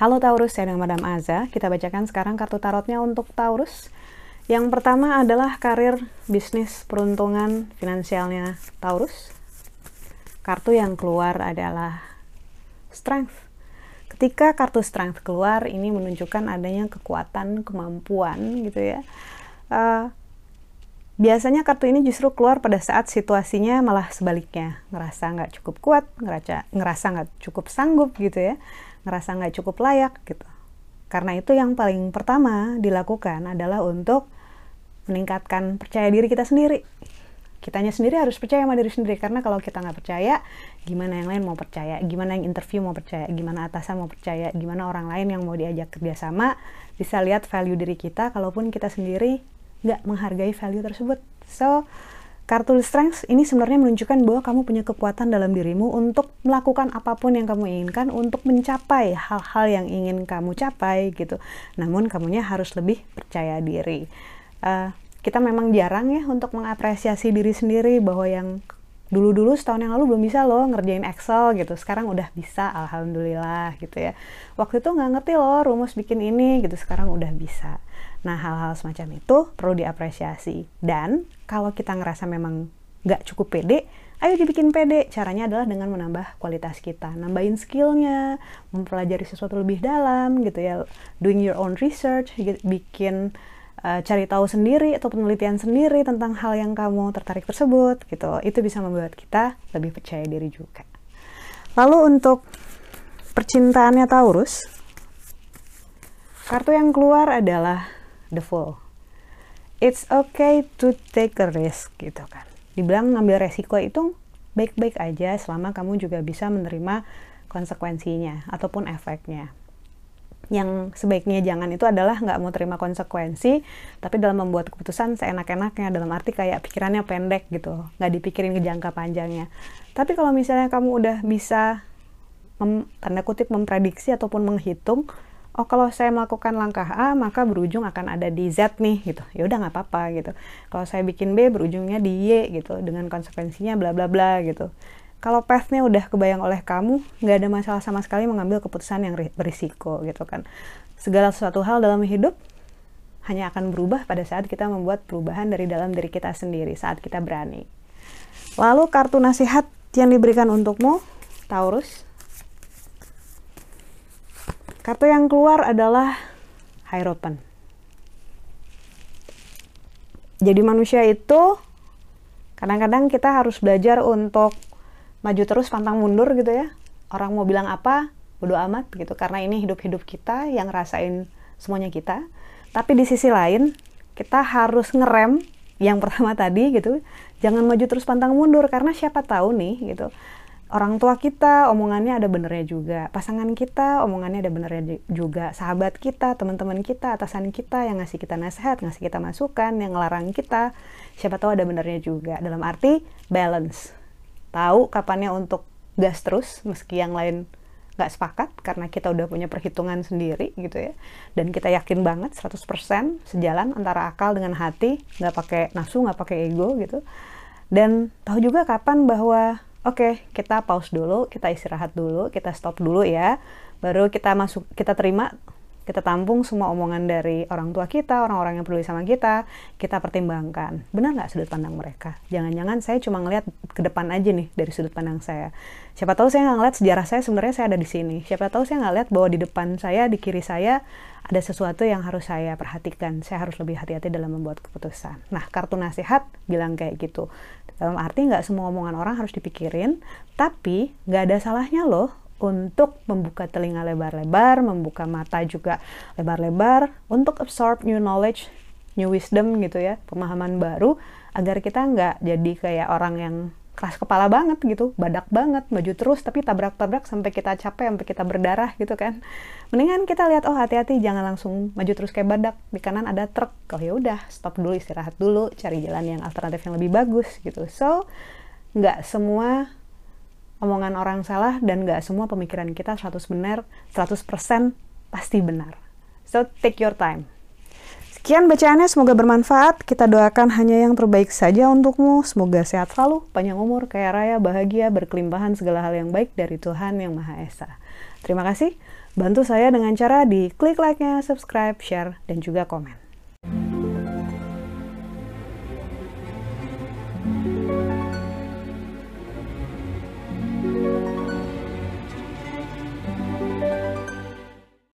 Halo Taurus, saya dengan Madam Aza. Kita bacakan sekarang kartu tarotnya untuk Taurus. Yang pertama adalah karir, bisnis, peruntungan, finansialnya Taurus. Kartu yang keluar adalah Strength. Ketika kartu Strength keluar, ini menunjukkan adanya kekuatan, kemampuan gitu ya. Uh, biasanya kartu ini justru keluar pada saat situasinya malah sebaliknya. Ngerasa nggak cukup kuat, ngerasa ngerasa nggak cukup sanggup gitu ya. Ngerasa nggak cukup layak gitu. Karena itu yang paling pertama dilakukan adalah untuk meningkatkan percaya diri kita sendiri. Kitanya sendiri harus percaya sama diri sendiri. Karena kalau kita nggak percaya, gimana yang lain mau percaya, gimana yang interview mau percaya, gimana atasan mau percaya, gimana orang lain yang mau diajak kerjasama? Bisa lihat value diri kita, kalaupun kita sendiri nggak menghargai value tersebut. So, Kartu Strength ini sebenarnya menunjukkan bahwa kamu punya kekuatan dalam dirimu untuk melakukan apa pun yang kamu inginkan untuk mencapai hal-hal yang ingin kamu capai gitu. Namun kamunya harus lebih percaya diri. Uh, kita memang jarang ya untuk mengapresiasi diri sendiri bahwa yang dulu-dulu setahun yang lalu belum bisa loh ngerjain Excel gitu sekarang udah bisa alhamdulillah gitu ya waktu itu nggak ngerti loh rumus bikin ini gitu sekarang udah bisa nah hal-hal semacam itu perlu diapresiasi. Dan kalau kita ngerasa memang nggak cukup pede ayo dibikin pede. Caranya adalah dengan menambah kualitas kita nambahin skillnya mempelajari sesuatu lebih dalam gitu ya. Doing your own research bikin uh, cari tahu sendiri atau penelitian sendiri tentang hal yang kamu tertarik tersebut gitu. Itu bisa membuat kita lebih percaya diri juga. Lalu untuk percintaannya Taurus kartu yang keluar adalah the Fool it's okay to take a risk gitu kan. Dibilang ngambil resiko itu baik-baik aja selama kamu juga bisa menerima konsekuensinya ataupun efeknya. Yang sebaiknya jangan itu adalah nggak mau terima konsekuensi tapi dalam membuat keputusan seenak-enaknya dalam arti kayak pikirannya pendek gitu nggak dipikirin ke jangka panjangnya. Tapi kalau misalnya kamu udah bisa mem, tanda kutip memprediksi ataupun menghitung oh kalau saya melakukan langkah A maka berujung akan ada di Z nih gitu ya udah nggak apa-apa gitu kalau saya bikin B berujungnya di Y gitu dengan konsekuensinya bla bla bla gitu kalau pathnya udah kebayang oleh kamu, nggak ada masalah sama sekali mengambil keputusan yang berisiko gitu kan. Segala sesuatu hal dalam hidup hanya akan berubah pada saat kita membuat perubahan dari dalam diri kita sendiri, saat kita berani. Lalu kartu nasihat yang diberikan untukmu, Taurus. Kartu yang keluar adalah Hierophant. Jadi manusia itu kadang-kadang kita harus belajar untuk maju terus pantang mundur gitu ya. Orang mau bilang apa bodo amat gitu. Karena ini hidup-hidup kita yang rasain semuanya kita. Tapi di sisi lain kita harus ngerem yang pertama tadi gitu. Jangan maju terus pantang mundur karena siapa tahu nih gitu orang tua kita omongannya ada benernya juga. Pasangan kita omongannya ada benernya juga. Sahabat kita teman-teman kita atasan kita yang ngasih kita nasihat ngasih kita masukan yang ngelarang kita. Siapa tahu ada benernya juga. Dalam arti balance. Tahu kapannya untuk gas terus meski yang lain nggak sepakat karena kita udah punya perhitungan sendiri gitu ya. Dan kita yakin banget 100% sejalan antara akal dengan hati nggak pakai nafsu nggak pakai ego gitu. Dan tahu juga kapan bahwa oke okay, kita pause dulu kita istirahat dulu kita stop dulu ya. Baru kita masuk kita terima kita tampung semua omongan dari orang tua kita, orang-orang yang peduli sama kita, kita pertimbangkan. Benar nggak sudut pandang mereka? Jangan-jangan saya cuma ngelihat ke depan aja nih dari sudut pandang saya. Siapa tahu saya nggak ngeliat sejarah saya sebenarnya saya ada di sini. Siapa tahu saya nggak lihat bahwa di depan saya, di kiri saya ada sesuatu yang harus saya perhatikan. Saya harus lebih hati-hati dalam membuat keputusan. Nah, kartu nasihat bilang kayak gitu. Dalam arti nggak semua omongan orang harus dipikirin, tapi nggak ada salahnya loh untuk membuka telinga lebar-lebar, membuka mata juga lebar-lebar, untuk absorb new knowledge, new wisdom gitu ya, pemahaman baru, agar kita nggak jadi kayak orang yang keras kepala banget gitu, badak banget, maju terus tapi tabrak-tabrak sampai kita capek, sampai kita berdarah gitu kan. Mendingan kita lihat oh hati-hati jangan langsung maju terus kayak badak. Di kanan ada truk. Oh ya udah, stop dulu, istirahat dulu, cari jalan yang alternatif yang lebih bagus gitu. So, nggak semua omongan orang salah dan gak semua pemikiran kita 100 benar, 100% pasti benar. So take your time. Sekian bacaannya, semoga bermanfaat. Kita doakan hanya yang terbaik saja untukmu. Semoga sehat selalu, panjang umur, kaya raya, bahagia, berkelimpahan segala hal yang baik dari Tuhan Yang Maha Esa. Terima kasih. Bantu saya dengan cara di klik like-nya, subscribe, share, dan juga komen.